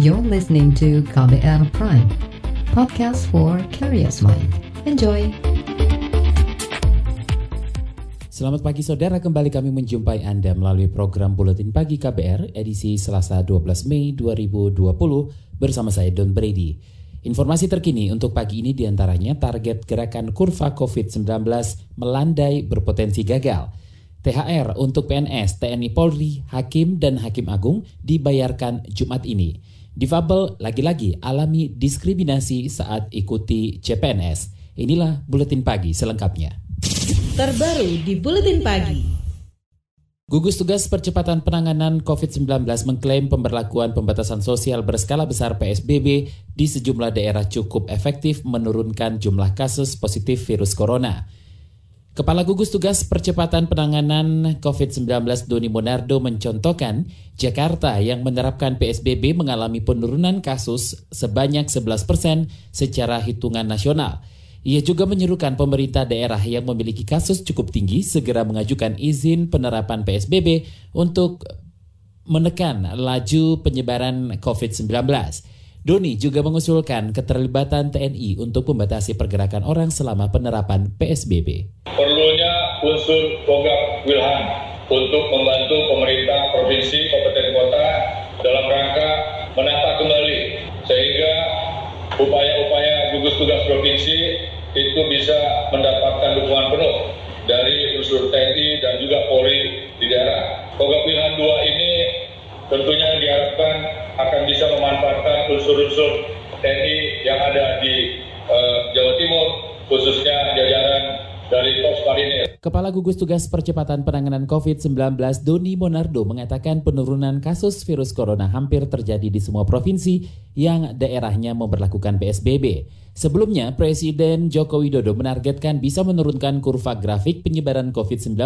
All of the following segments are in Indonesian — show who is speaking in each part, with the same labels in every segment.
Speaker 1: You're listening to KBR Prime, podcast for curious mind. Enjoy!
Speaker 2: Selamat pagi saudara, kembali kami menjumpai Anda melalui program Buletin Pagi KBR edisi Selasa 12 Mei 2020 bersama saya Don Brady. Informasi terkini untuk pagi ini di antaranya target gerakan kurva COVID-19 melandai berpotensi gagal. THR untuk PNS, TNI Polri, Hakim, dan Hakim Agung dibayarkan Jumat ini. Difabel lagi-lagi alami diskriminasi saat ikuti CPNS. Inilah Buletin Pagi selengkapnya.
Speaker 3: Terbaru di Buletin Pagi.
Speaker 2: Gugus Tugas Percepatan Penanganan COVID-19 mengklaim pemberlakuan pembatasan sosial berskala besar PSBB di sejumlah daerah cukup efektif menurunkan jumlah kasus positif virus corona. Kepala Gugus Tugas Percepatan Penanganan COVID-19 Doni Monardo mencontohkan Jakarta yang menerapkan PSBB mengalami penurunan kasus sebanyak 11 persen secara hitungan nasional. Ia juga menyerukan pemerintah daerah yang memiliki kasus cukup tinggi segera mengajukan izin penerapan PSBB untuk menekan laju penyebaran COVID-19. Doni juga mengusulkan keterlibatan TNI untuk membatasi pergerakan orang selama penerapan PSBB.
Speaker 4: Perlunya unsur Kogak Wilhan untuk membantu pemerintah provinsi, kabupaten kota dalam rangka menata kembali sehingga upaya-upaya gugus tugas provinsi itu bisa mendapatkan dukungan penuh dari unsur TNI dan juga Polri di daerah. Kogak Wilhan 2 ini tentunya diharapkan akan bisa memanfaatkan unsur-unsur TNI yang ada di uh, Jawa Timur, khususnya jajaran
Speaker 2: Kepala Gugus Tugas Percepatan Penanganan COVID-19 Doni Monardo mengatakan penurunan kasus virus corona hampir terjadi di semua provinsi yang daerahnya memperlakukan PSBB. Sebelumnya, Presiden Joko Widodo menargetkan bisa menurunkan kurva grafik penyebaran COVID-19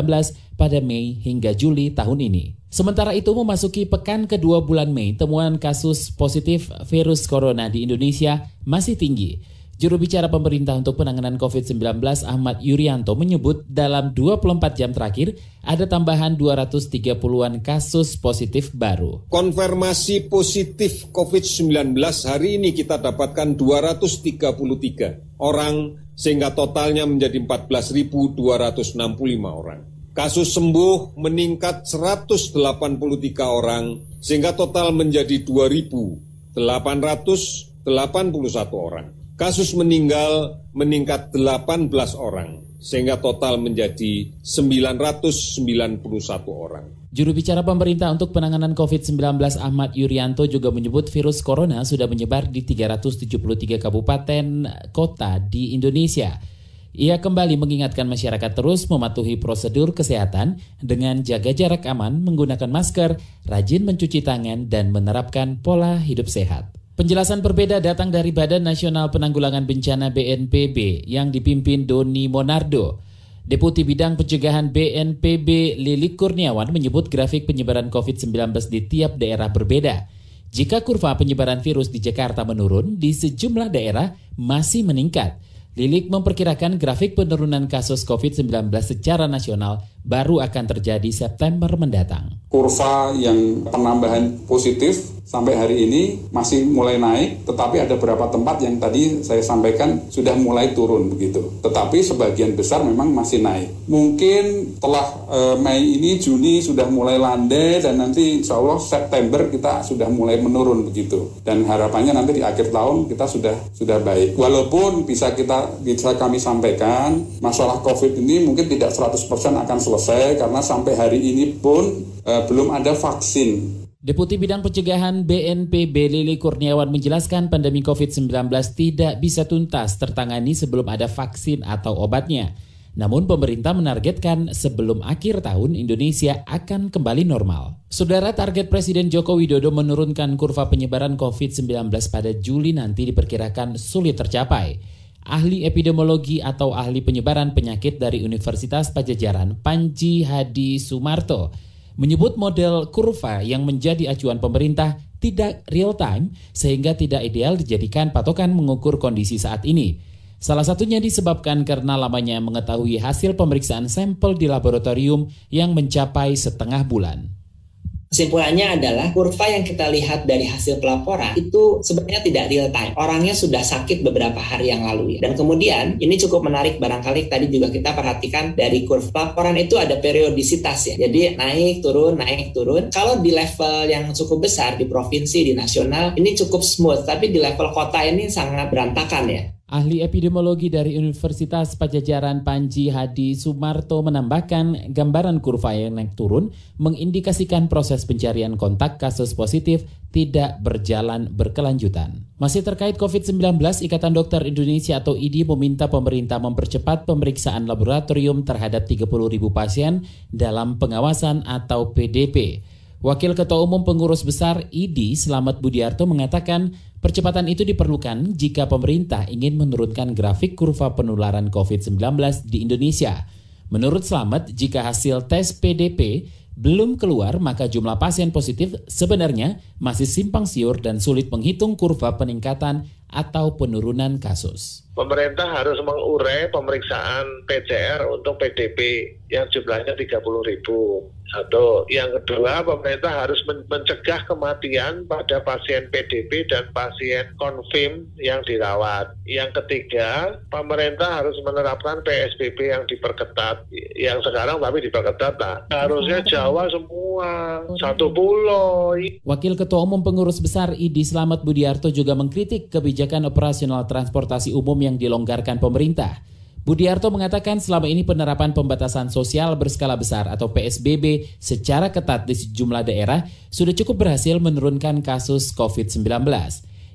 Speaker 2: pada Mei hingga Juli tahun ini. Sementara itu memasuki pekan kedua bulan Mei, temuan kasus positif virus corona di Indonesia masih tinggi. Juru bicara pemerintah untuk penanganan COVID-19 Ahmad Yuryanto menyebut dalam 24 jam terakhir ada tambahan 230-an kasus positif baru.
Speaker 5: Konfirmasi positif COVID-19 hari ini kita dapatkan 233 orang sehingga totalnya menjadi 14.265 orang. Kasus sembuh meningkat 183 orang sehingga total menjadi 2.881 orang. Kasus meninggal meningkat 18 orang, sehingga total menjadi 991 orang.
Speaker 2: Juru bicara pemerintah untuk penanganan COVID-19 Ahmad Yuryanto juga menyebut virus corona sudah menyebar di 373 kabupaten kota di Indonesia. Ia kembali mengingatkan masyarakat terus mematuhi prosedur kesehatan dengan jaga jarak aman, menggunakan masker, rajin mencuci tangan, dan menerapkan pola hidup sehat. Penjelasan berbeda datang dari Badan Nasional Penanggulangan Bencana BNPB yang dipimpin Doni Monardo. Deputi Bidang Pencegahan BNPB Lili Kurniawan menyebut grafik penyebaran COVID-19 di tiap daerah berbeda. Jika kurva penyebaran virus di Jakarta menurun, di sejumlah daerah masih meningkat. Lilik memperkirakan grafik penurunan kasus COVID-19 secara nasional baru akan terjadi September mendatang.
Speaker 6: Kurva yang penambahan positif sampai hari ini masih mulai naik, tetapi ada beberapa tempat yang tadi saya sampaikan sudah mulai turun begitu. Tetapi sebagian besar memang masih naik. Mungkin setelah e, Mei ini Juni sudah mulai landai dan nanti insya Allah September kita sudah mulai menurun begitu. Dan harapannya nanti di akhir tahun kita sudah sudah baik. Walaupun bisa kita bisa kami sampaikan masalah COVID ini mungkin tidak 100% akan selesai selesai karena sampai hari ini pun uh, belum ada vaksin.
Speaker 2: Deputi Bidang Pencegahan BNPB Lili Kurniawan menjelaskan pandemi COVID-19 tidak bisa tuntas tertangani sebelum ada vaksin atau obatnya. Namun pemerintah menargetkan sebelum akhir tahun Indonesia akan kembali normal. Saudara target Presiden Joko Widodo menurunkan kurva penyebaran COVID-19 pada Juli nanti diperkirakan sulit tercapai ahli epidemiologi atau ahli penyebaran penyakit dari Universitas Pajajaran, Panji Hadi Sumarto, menyebut model kurva yang menjadi acuan pemerintah tidak real time sehingga tidak ideal dijadikan patokan mengukur kondisi saat ini. Salah satunya disebabkan karena lamanya mengetahui hasil pemeriksaan sampel di laboratorium yang mencapai setengah bulan.
Speaker 7: Kesimpulannya adalah kurva yang kita lihat dari hasil pelaporan itu sebenarnya tidak real time. Orangnya sudah sakit beberapa hari yang lalu ya. Dan kemudian ini cukup menarik barangkali tadi juga kita perhatikan dari kurva pelaporan itu ada periodisitas ya. Jadi naik turun naik turun. Kalau di level yang cukup besar di provinsi di nasional ini cukup smooth, tapi di level kota ini sangat berantakan ya.
Speaker 2: Ahli epidemiologi dari Universitas Pajajaran Panji Hadi Sumarto menambahkan gambaran kurva yang naik turun mengindikasikan proses pencarian kontak kasus positif tidak berjalan berkelanjutan. Masih terkait COVID-19, Ikatan Dokter Indonesia atau IDI meminta pemerintah mempercepat pemeriksaan laboratorium terhadap 30 ribu pasien dalam pengawasan atau PDP. Wakil Ketua Umum Pengurus Besar IDI Selamat Budiarto mengatakan Percepatan itu diperlukan jika pemerintah ingin menurunkan grafik kurva penularan COVID-19 di Indonesia. Menurut Slamet, jika hasil tes PDP belum keluar, maka jumlah pasien positif sebenarnya masih simpang siur dan sulit menghitung kurva peningkatan atau penurunan kasus.
Speaker 8: Pemerintah harus mengurai pemeriksaan PCR untuk PDP yang jumlahnya 30 ribu. Satu. Yang kedua, pemerintah harus mencegah kematian pada pasien PDP dan pasien konfirm yang dirawat. Yang ketiga, pemerintah harus menerapkan PSBB yang diperketat. Yang sekarang tapi diperketat lah. Harusnya Jawa semua, satu pulau.
Speaker 2: Wakil Ketua Umum Pengurus Besar IDI Slamet Budiarto juga mengkritik kebijakan operasional transportasi umum yang dilonggarkan pemerintah. Budiarto mengatakan selama ini penerapan pembatasan sosial berskala besar atau PSBB secara ketat di sejumlah daerah sudah cukup berhasil menurunkan kasus COVID-19.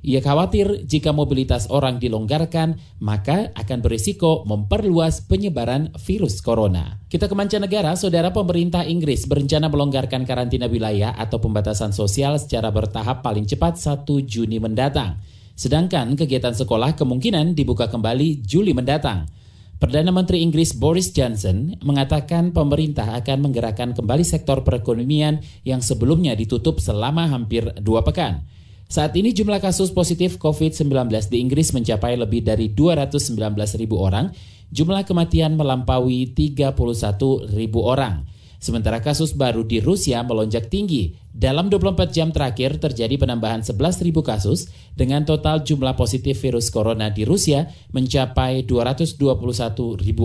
Speaker 2: Ia khawatir jika mobilitas orang dilonggarkan, maka akan berisiko memperluas penyebaran virus corona. Kita ke mancanegara, saudara pemerintah Inggris berencana melonggarkan karantina wilayah atau pembatasan sosial secara bertahap paling cepat 1 Juni mendatang. Sedangkan kegiatan sekolah kemungkinan dibuka kembali Juli mendatang. Perdana Menteri Inggris Boris Johnson mengatakan pemerintah akan menggerakkan kembali sektor perekonomian yang sebelumnya ditutup selama hampir dua pekan. Saat ini jumlah kasus positif COVID-19 di Inggris mencapai lebih dari 219 ribu orang, jumlah kematian melampaui 31 ribu orang. Sementara kasus baru di Rusia melonjak tinggi. Dalam 24 jam terakhir terjadi penambahan 11.000 kasus dengan total jumlah positif virus corona di Rusia mencapai 221.000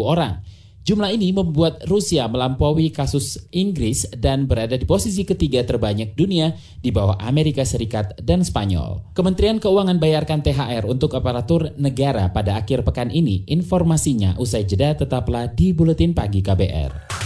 Speaker 2: orang. Jumlah ini membuat Rusia melampaui kasus Inggris dan berada di posisi ketiga terbanyak dunia di bawah Amerika Serikat dan Spanyol. Kementerian Keuangan bayarkan THR untuk aparatur negara pada akhir pekan ini. Informasinya usai jeda tetaplah di Buletin Pagi KBR.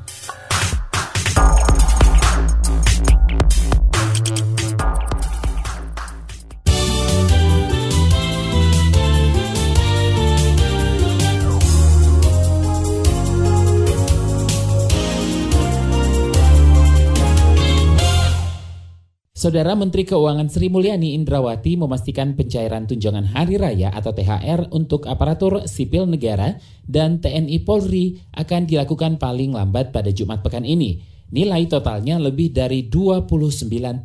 Speaker 2: Saudara Menteri Keuangan Sri Mulyani Indrawati memastikan pencairan tunjangan hari raya atau THR untuk aparatur sipil negara dan TNI Polri akan dilakukan paling lambat pada Jumat pekan ini. Nilai totalnya lebih dari 29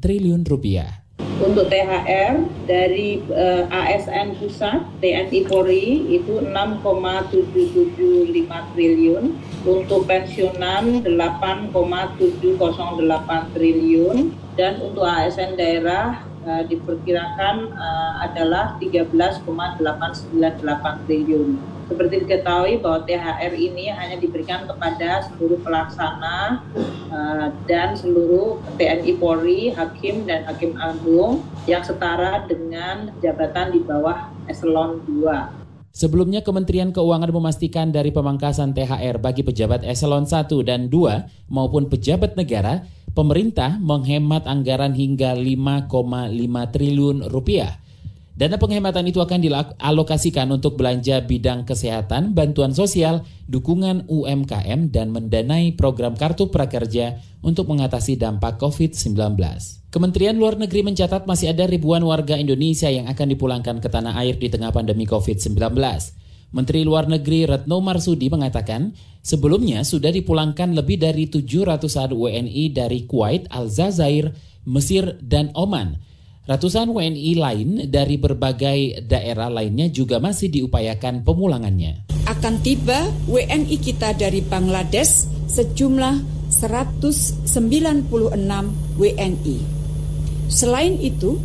Speaker 2: triliun rupiah.
Speaker 9: Untuk THR dari uh, eh, ASN Pusat TNI Polri itu 6,775 triliun, untuk pensiunan 8,708 triliun, dan untuk ASN daerah uh, diperkirakan uh, adalah 13,898 triliun. Seperti diketahui bahwa THR ini hanya diberikan kepada seluruh pelaksana uh, dan seluruh TNI Polri, Hakim dan Hakim Agung yang setara dengan jabatan di bawah eselon 2.
Speaker 2: Sebelumnya Kementerian Keuangan memastikan dari pemangkasan THR bagi pejabat eselon 1 dan 2 maupun pejabat negara pemerintah menghemat anggaran hingga 5,5 triliun rupiah. Dana penghematan itu akan dialokasikan untuk belanja bidang kesehatan, bantuan sosial, dukungan UMKM, dan mendanai program kartu prakerja untuk mengatasi dampak COVID-19. Kementerian Luar Negeri mencatat masih ada ribuan warga Indonesia yang akan dipulangkan ke tanah air di tengah pandemi COVID-19. Menteri Luar Negeri Retno Marsudi mengatakan, sebelumnya sudah dipulangkan lebih dari 700 WNI dari Kuwait, Aljazair, Mesir, dan Oman. Ratusan WNI lain dari berbagai daerah lainnya juga masih diupayakan pemulangannya.
Speaker 10: Akan tiba WNI kita dari Bangladesh sejumlah 196 WNI. Selain itu,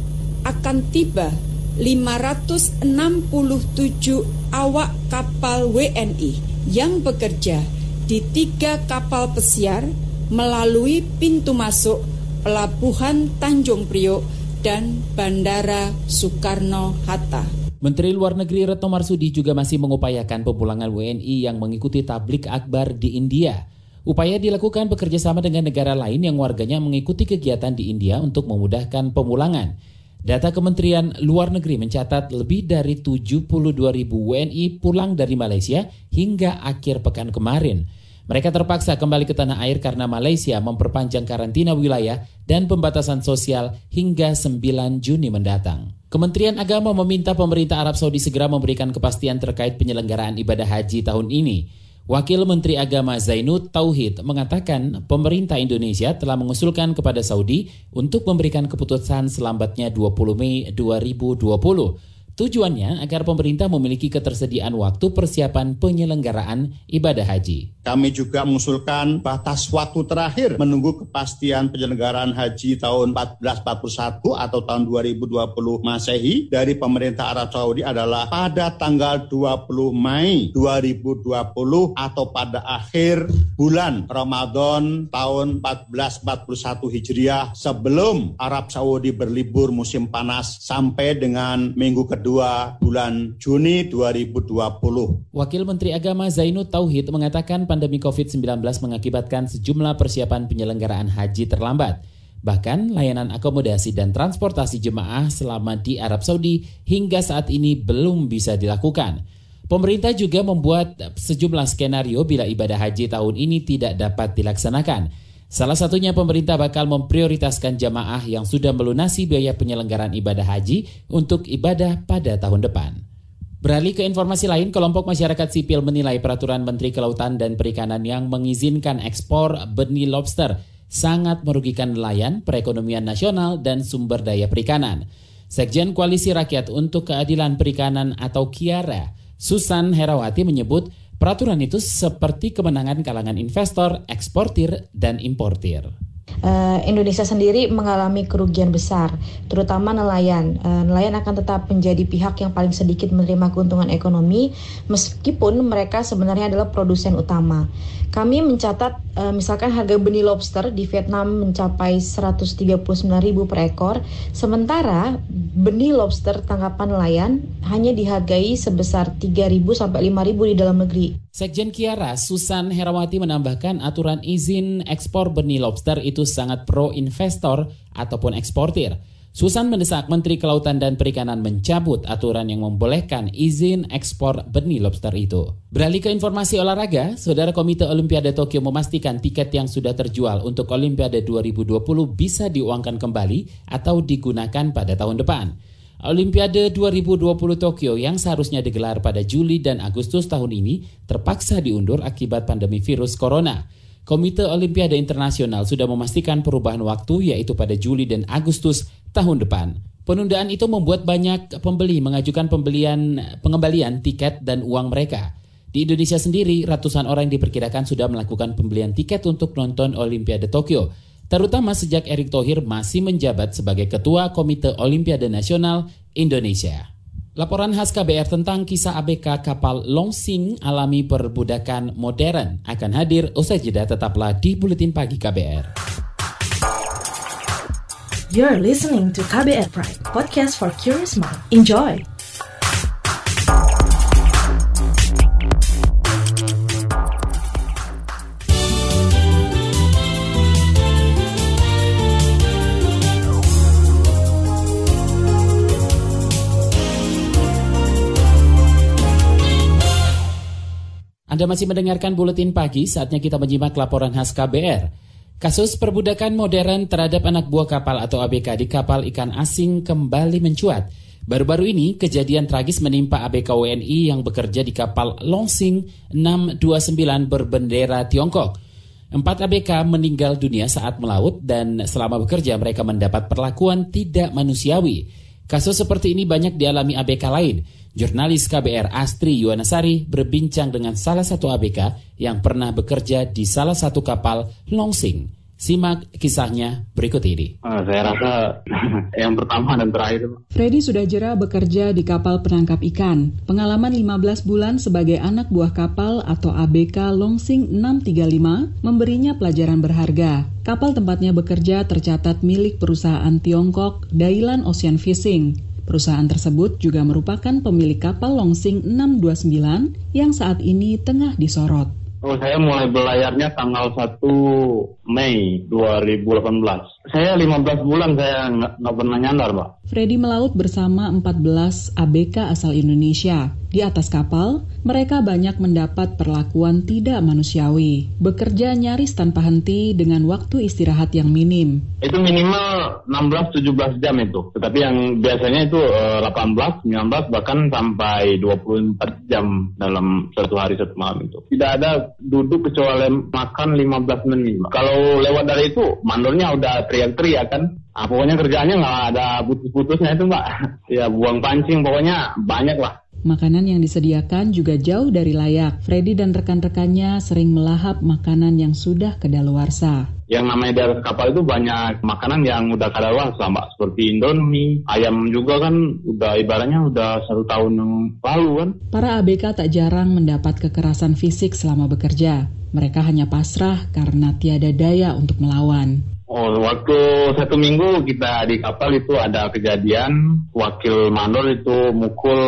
Speaker 10: akan tiba 567 awak kapal WNI yang bekerja di tiga kapal pesiar melalui pintu masuk Pelabuhan Tanjung Priok dan Bandara Soekarno-Hatta.
Speaker 2: Menteri Luar Negeri Retno Marsudi juga masih mengupayakan pemulangan WNI yang mengikuti tablik akbar di India. Upaya dilakukan bekerjasama dengan negara lain yang warganya mengikuti kegiatan di India untuk memudahkan pemulangan. Data Kementerian Luar Negeri mencatat lebih dari 72 ribu WNI pulang dari Malaysia hingga akhir pekan kemarin. Mereka terpaksa kembali ke tanah air karena Malaysia memperpanjang karantina wilayah dan pembatasan sosial hingga 9 Juni mendatang. Kementerian Agama meminta pemerintah Arab Saudi segera memberikan kepastian terkait penyelenggaraan ibadah haji tahun ini. Wakil Menteri Agama Zainud Tauhid mengatakan pemerintah Indonesia telah mengusulkan kepada Saudi untuk memberikan keputusan selambatnya 20 Mei 2020 Tujuannya agar pemerintah memiliki ketersediaan waktu persiapan penyelenggaraan ibadah haji.
Speaker 11: Kami juga mengusulkan batas waktu terakhir menunggu kepastian penyelenggaraan haji tahun 1441 atau tahun 2020 Masehi dari pemerintah Arab Saudi adalah pada tanggal 20 Mei 2020 atau pada akhir bulan Ramadan tahun 1441 Hijriah sebelum Arab Saudi berlibur musim panas sampai dengan minggu kedua kedua bulan Juni 2020.
Speaker 2: Wakil Menteri Agama Zainud Tauhid mengatakan pandemi COVID-19 mengakibatkan sejumlah persiapan penyelenggaraan haji terlambat. Bahkan layanan akomodasi dan transportasi jemaah selama di Arab Saudi hingga saat ini belum bisa dilakukan. Pemerintah juga membuat sejumlah skenario bila ibadah haji tahun ini tidak dapat dilaksanakan. Salah satunya pemerintah bakal memprioritaskan jamaah yang sudah melunasi biaya penyelenggaraan ibadah haji untuk ibadah pada tahun depan. Beralih ke informasi lain, kelompok masyarakat sipil menilai peraturan Menteri Kelautan dan Perikanan yang mengizinkan ekspor benih lobster sangat merugikan nelayan, perekonomian nasional, dan sumber daya perikanan. Sekjen Koalisi Rakyat untuk Keadilan Perikanan atau KIARA, Susan Herawati menyebut Peraturan itu seperti kemenangan kalangan investor, eksportir, dan importir.
Speaker 12: Uh, Indonesia sendiri mengalami kerugian besar, terutama nelayan. Uh, nelayan akan tetap menjadi pihak yang paling sedikit menerima keuntungan ekonomi, meskipun mereka sebenarnya adalah produsen utama. Kami mencatat uh, misalkan harga benih lobster di Vietnam mencapai 139.000 per ekor, sementara benih lobster tangkapan nelayan hanya dihargai sebesar 3.000 sampai 5.000 di dalam negeri.
Speaker 2: Sekjen Kiara Susan Herawati menambahkan aturan izin ekspor benih lobster itu sangat pro investor ataupun eksportir. Susan mendesak Menteri Kelautan dan Perikanan mencabut aturan yang membolehkan izin ekspor benih lobster itu. Beralih ke informasi olahraga, Saudara Komite Olimpiade Tokyo memastikan tiket yang sudah terjual untuk Olimpiade 2020 bisa diuangkan kembali atau digunakan pada tahun depan. Olimpiade 2020 Tokyo yang seharusnya digelar pada Juli dan Agustus tahun ini terpaksa diundur akibat pandemi virus corona. Komite Olimpiade Internasional sudah memastikan perubahan waktu yaitu pada Juli dan Agustus tahun depan. Penundaan itu membuat banyak pembeli mengajukan pembelian pengembalian tiket dan uang mereka. Di Indonesia sendiri, ratusan orang diperkirakan sudah melakukan pembelian tiket untuk nonton Olimpiade Tokyo, terutama sejak Erick Thohir masih menjabat sebagai Ketua Komite Olimpiade Nasional Indonesia. Laporan khas KBR tentang kisah ABK kapal Longsing alami perbudakan modern akan hadir usai jeda tetaplah di Buletin Pagi KBR.
Speaker 3: You're listening to KBR Pride, podcast for curious mind. Enjoy!
Speaker 2: Anda masih mendengarkan buletin pagi, saatnya kita menyimak laporan khas KBR. Kasus perbudakan modern terhadap anak buah kapal atau ABK di kapal ikan asing kembali mencuat. Baru-baru ini, kejadian tragis menimpa ABK WNI yang bekerja di kapal Longsing 629 berbendera Tiongkok. Empat ABK meninggal dunia saat melaut dan selama bekerja mereka mendapat perlakuan tidak manusiawi. Kasus seperti ini banyak dialami ABK lain. Jurnalis KBR Astri Yuwanasari berbincang dengan salah satu ABK yang pernah bekerja di salah satu kapal Longsing Simak kisahnya berikut ini.
Speaker 13: Uh, saya rasa yang pertama dan terakhir.
Speaker 14: Freddy sudah jera bekerja di kapal penangkap ikan. Pengalaman 15 bulan sebagai anak buah kapal atau ABK Longsing 635 memberinya pelajaran berharga. Kapal tempatnya bekerja tercatat milik perusahaan Tiongkok Dailan Ocean Fishing. Perusahaan tersebut juga merupakan pemilik kapal Longsing 629 yang saat ini tengah disorot.
Speaker 13: Oh, saya mulai berlayarnya tanggal 1 Mei 2018. Saya 15 bulan saya nggak pernah nyandar, Pak.
Speaker 14: Freddy melaut bersama 14 ABK asal Indonesia. Di atas kapal, mereka banyak mendapat perlakuan tidak manusiawi. Bekerja nyaris tanpa henti dengan waktu istirahat yang minim.
Speaker 13: Itu minimal 16-17 jam itu. Tetapi yang biasanya itu 18, eh, 19, bahkan sampai 24 jam dalam satu hari satu malam itu. Tidak ada duduk kecuali makan 15 menit. Kalau lewat dari itu, mandornya udah teriak-teriak kan. Nah, pokoknya kerjaannya nggak ada putus-putusnya itu mbak. ya buang pancing pokoknya banyak lah.
Speaker 14: Makanan yang disediakan juga jauh dari layak. Freddy dan rekan-rekannya sering melahap makanan yang sudah kedaluarsa.
Speaker 13: Yang namanya di atas kapal itu banyak makanan yang udah kadaluarsa, Mbak. Seperti Indomie, ayam juga kan udah ibaratnya udah satu tahun yang lalu kan.
Speaker 14: Para ABK tak jarang mendapat kekerasan fisik selama bekerja. Mereka hanya pasrah karena tiada daya untuk melawan.
Speaker 13: Oh, waktu satu minggu kita di kapal itu ada kejadian wakil mandor itu mukul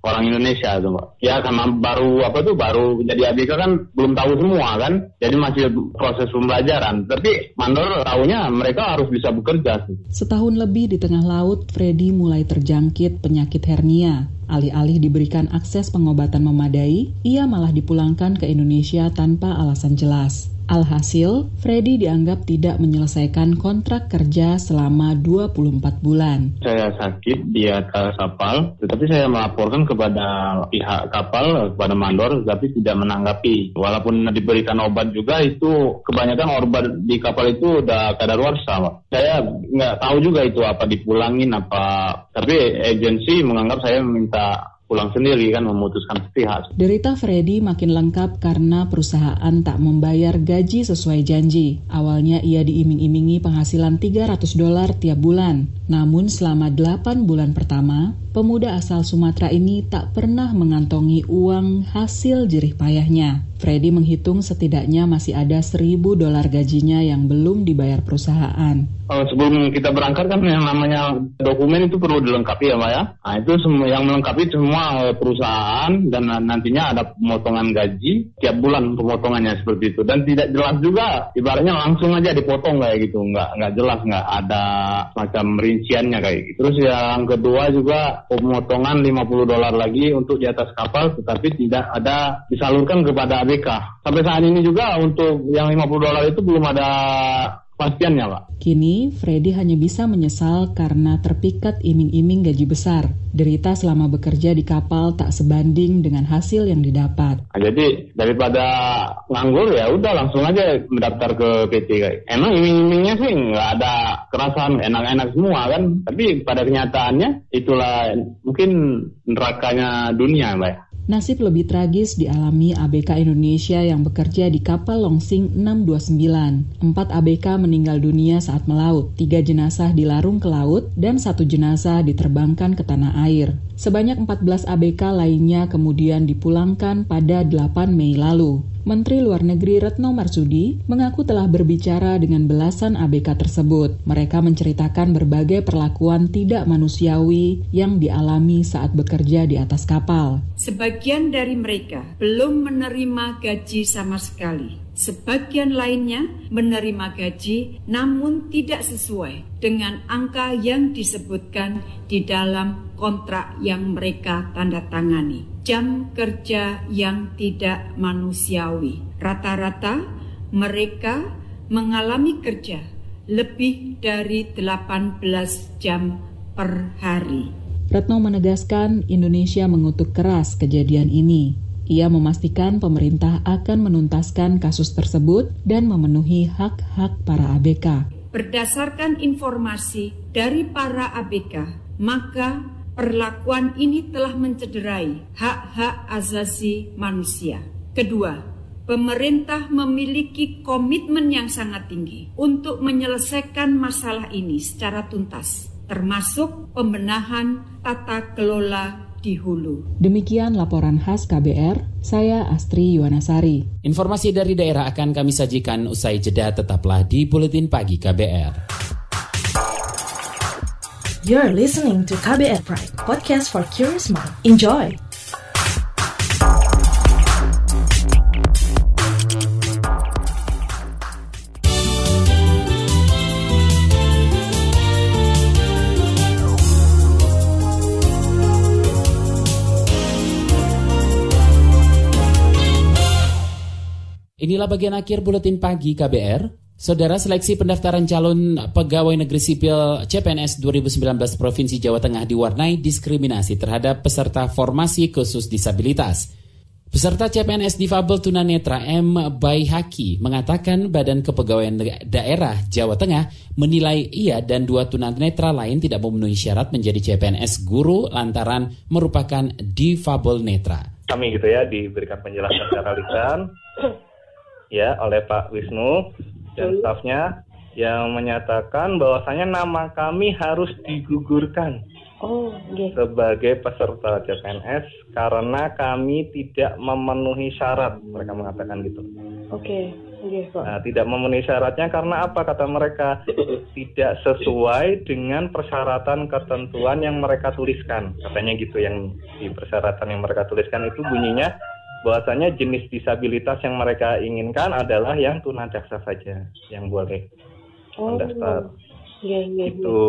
Speaker 13: orang Indonesia tuh, Pak. Ya karena baru apa tuh baru jadi ABK kan belum tahu semua kan. Jadi masih proses pembelajaran. Tapi mandor tahunya mereka harus bisa bekerja.
Speaker 14: Setahun lebih di tengah laut, Freddy mulai terjangkit penyakit hernia. Alih-alih diberikan akses pengobatan memadai, ia malah dipulangkan ke Indonesia tanpa alasan jelas. Alhasil, Freddy dianggap tidak menyelesaikan kontrak kerja selama 24 bulan.
Speaker 13: Saya sakit di atas kapal, tetapi saya melaporkan kepada pihak kapal, kepada mandor, tapi tidak menanggapi. Walaupun diberikan obat juga, itu kebanyakan obat di kapal itu udah kadaluarsa. Saya nggak tahu juga itu apa dipulangin, apa. Tapi agensi menganggap saya meminta pulang sendiri kan memutuskan sepihak.
Speaker 14: Derita Freddy makin lengkap karena perusahaan tak membayar gaji sesuai janji. Awalnya ia diiming-imingi penghasilan 300 dolar tiap bulan. Namun selama 8 bulan pertama, pemuda asal Sumatera ini tak pernah mengantongi uang hasil jerih payahnya. Freddy menghitung setidaknya masih ada 1000 dolar gajinya yang belum dibayar perusahaan.
Speaker 13: Sebelum kita berangkat kan yang namanya dokumen itu perlu dilengkapi ya Pak ya. Nah itu yang melengkapi semua perusahaan dan nantinya ada pemotongan gaji tiap bulan pemotongannya seperti itu dan tidak jelas juga ibaratnya langsung aja dipotong kayak gitu nggak nggak jelas nggak ada macam rinciannya kayak gitu. Terus yang kedua juga pemotongan 50 dolar lagi untuk di atas kapal tetapi tidak ada disalurkan kepada ABK. Sampai saat ini juga untuk yang 50 dolar itu belum ada pastiannya, Pak.
Speaker 14: Kini, Freddy hanya bisa menyesal karena terpikat iming-iming gaji besar. Derita selama bekerja di kapal tak sebanding dengan hasil yang didapat.
Speaker 13: Nah, jadi daripada nganggur ya udah langsung aja mendaftar ke PT. Emang iming-imingnya sih nggak ada kerasan enak-enak semua kan. Tapi pada kenyataannya itulah mungkin nerakanya dunia, Mbak.
Speaker 14: Nasib lebih tragis dialami ABK Indonesia yang bekerja di kapal Longsing 629. Empat ABK meninggal dunia saat melaut, tiga jenazah dilarung ke laut, dan satu jenazah diterbangkan ke tanah air. Sebanyak 14 ABK lainnya kemudian dipulangkan pada 8 Mei lalu. Menteri Luar Negeri Retno Marsudi mengaku telah berbicara dengan belasan ABK tersebut. Mereka menceritakan berbagai perlakuan tidak manusiawi yang dialami saat bekerja di atas kapal.
Speaker 10: Sebagian dari mereka belum menerima gaji sama sekali. Sebagian lainnya menerima gaji namun tidak sesuai dengan angka yang disebutkan di dalam kontrak yang mereka tanda tangani. Jam kerja yang tidak manusiawi. Rata-rata mereka mengalami kerja lebih dari 18 jam per hari.
Speaker 14: Retno menegaskan Indonesia mengutuk keras kejadian ini Ia memastikan pemerintah akan menuntaskan kasus tersebut dan memenuhi hak-hak para ABK.
Speaker 10: Berdasarkan informasi dari para ABK, maka perlakuan ini telah mencederai hak-hak asasi manusia. Kedua, pemerintah memiliki komitmen yang sangat tinggi untuk menyelesaikan masalah ini secara tuntas, termasuk pembenahan tata kelola di hulu.
Speaker 14: Demikian laporan khas KBR, saya Astri Yuwanasari.
Speaker 2: Informasi dari daerah akan kami sajikan usai jeda tetaplah di Buletin Pagi KBR.
Speaker 3: You're listening to KBR Pride, podcast for curious mind. Enjoy!
Speaker 2: Inilah bagian akhir buletin pagi KBR. Saudara seleksi pendaftaran calon pegawai negeri sipil CPNS 2019 Provinsi Jawa Tengah diwarnai diskriminasi terhadap peserta formasi khusus disabilitas. Peserta CPNS difabel tunanetra M. Baihaki mengatakan Badan Kepegawaian Daerah Jawa Tengah menilai ia dan dua tunanetra lain tidak memenuhi syarat menjadi CPNS guru lantaran merupakan difabel netra.
Speaker 15: Kami gitu ya diberikan penjelasan secara lisan ya oleh Pak Wisnu dan stafnya yang menyatakan bahwasanya nama kami harus digugurkan
Speaker 16: oh, okay.
Speaker 15: sebagai peserta CPNS karena kami tidak memenuhi syarat mereka mengatakan gitu.
Speaker 16: Oke, okay. okay, Pak.
Speaker 15: Nah, tidak memenuhi syaratnya karena apa kata mereka tidak sesuai dengan persyaratan ketentuan yang mereka tuliskan katanya gitu yang di persyaratan yang mereka tuliskan itu bunyinya bahwasanya jenis disabilitas yang mereka inginkan adalah yang tunadaksa saja yang boleh oh, mendaftar.
Speaker 16: Iya, iya,
Speaker 15: itu.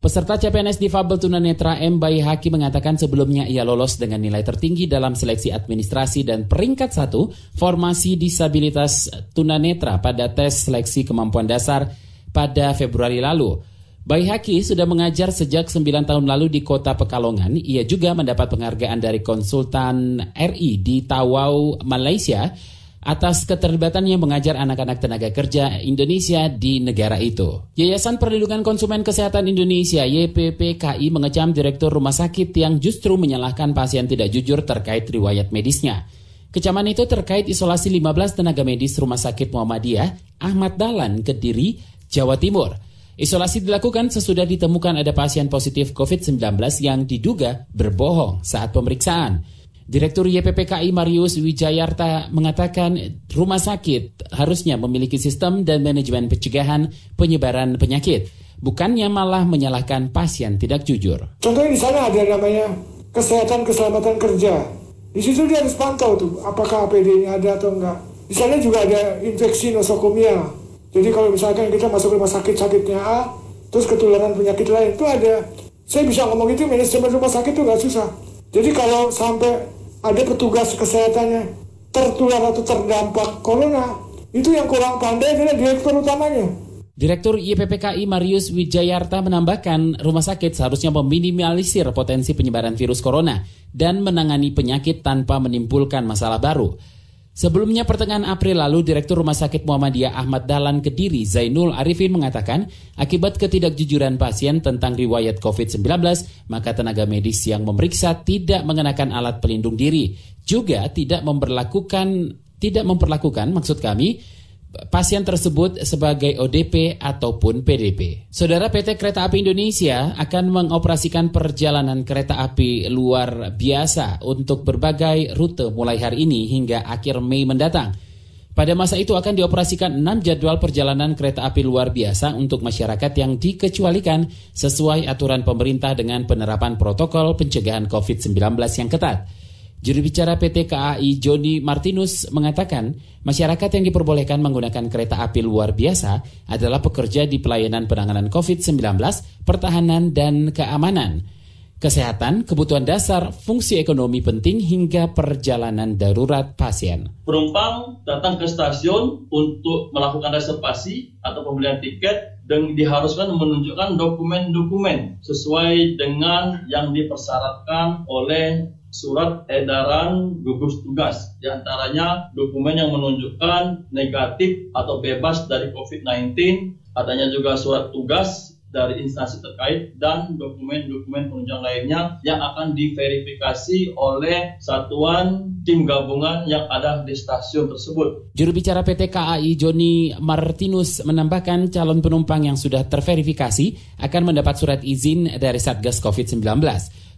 Speaker 2: Peserta CPNS Difabel Tunanetra M. Bayi Haki mengatakan sebelumnya ia lolos dengan nilai tertinggi dalam seleksi administrasi dan peringkat satu formasi disabilitas tunanetra pada tes seleksi kemampuan dasar pada Februari lalu. Bayi Haki sudah mengajar sejak 9 tahun lalu di kota Pekalongan. Ia juga mendapat penghargaan dari konsultan RI di Tawau, Malaysia atas keterlibatannya mengajar anak-anak tenaga kerja Indonesia di negara itu. Yayasan Perlindungan Konsumen Kesehatan Indonesia YPPKI mengecam direktur rumah sakit yang justru menyalahkan pasien tidak jujur terkait riwayat medisnya. Kecaman itu terkait isolasi 15 tenaga medis Rumah Sakit Muhammadiyah Ahmad Dahlan, Kediri, Jawa Timur. Isolasi dilakukan sesudah ditemukan ada pasien positif COVID-19 yang diduga berbohong saat pemeriksaan. Direktur YPPKI Marius Wijayarta mengatakan rumah sakit harusnya memiliki sistem dan manajemen pencegahan penyebaran penyakit, bukannya malah menyalahkan pasien tidak jujur.
Speaker 17: Contohnya di sana ada namanya kesehatan keselamatan kerja. Di situ dia harus pantau tuh apakah APD-nya ada atau enggak. Di sana juga ada infeksi nosokomia jadi kalau misalkan kita masuk rumah sakit sakitnya A, terus ketularan penyakit lain itu ada. Saya bisa ngomong itu manajemen rumah sakit itu nggak susah. Jadi kalau sampai ada petugas kesehatannya tertular atau terdampak corona, itu yang kurang pandai adalah direktur utamanya.
Speaker 2: Direktur YPPKI Marius Wijayarta menambahkan rumah sakit seharusnya meminimalisir potensi penyebaran virus corona dan menangani penyakit tanpa menimbulkan masalah baru. Sebelumnya pertengahan April lalu, Direktur Rumah Sakit Muhammadiyah Ahmad Dahlan Kediri Zainul Arifin mengatakan, akibat ketidakjujuran pasien tentang riwayat COVID-19, maka tenaga medis yang memeriksa tidak mengenakan alat pelindung diri, juga tidak memperlakukan tidak memperlakukan maksud kami pasien tersebut sebagai ODP ataupun PDP. Saudara PT Kereta Api Indonesia akan mengoperasikan perjalanan kereta api luar biasa untuk berbagai rute mulai hari ini hingga akhir Mei mendatang. Pada masa itu akan dioperasikan 6 jadwal perjalanan kereta api luar biasa untuk masyarakat yang dikecualikan sesuai aturan pemerintah dengan penerapan protokol pencegahan COVID-19 yang ketat. Juru bicara PT KAI Joni Martinus mengatakan, masyarakat yang diperbolehkan menggunakan kereta api luar biasa adalah pekerja di pelayanan penanganan COVID-19, pertahanan, dan keamanan, kesehatan, kebutuhan dasar, fungsi ekonomi penting, hingga perjalanan darurat pasien.
Speaker 18: Penumpang datang ke stasiun untuk melakukan reservasi atau pembelian tiket dan diharuskan menunjukkan dokumen-dokumen sesuai dengan yang dipersyaratkan oleh surat edaran gugus tugas. Di antaranya dokumen yang menunjukkan negatif atau bebas dari COVID-19, adanya juga surat tugas dari instansi terkait dan dokumen-dokumen penunjang lainnya yang akan diverifikasi oleh satuan tim gabungan yang ada di stasiun tersebut.
Speaker 2: Juru bicara PT KAI Joni Martinus menambahkan calon penumpang yang sudah terverifikasi akan mendapat surat izin dari Satgas COVID-19.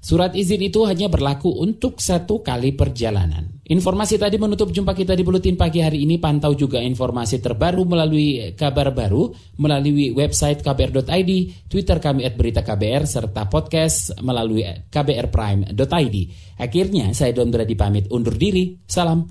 Speaker 2: Surat izin itu hanya berlaku untuk satu kali perjalanan. Informasi tadi menutup jumpa kita di Buletin Pagi hari ini. Pantau juga informasi terbaru melalui kabar baru, melalui website kbr.id, Twitter kami at berita KBR, serta podcast melalui kbrprime.id. Akhirnya saya Don Brady pamit undur diri. Salam.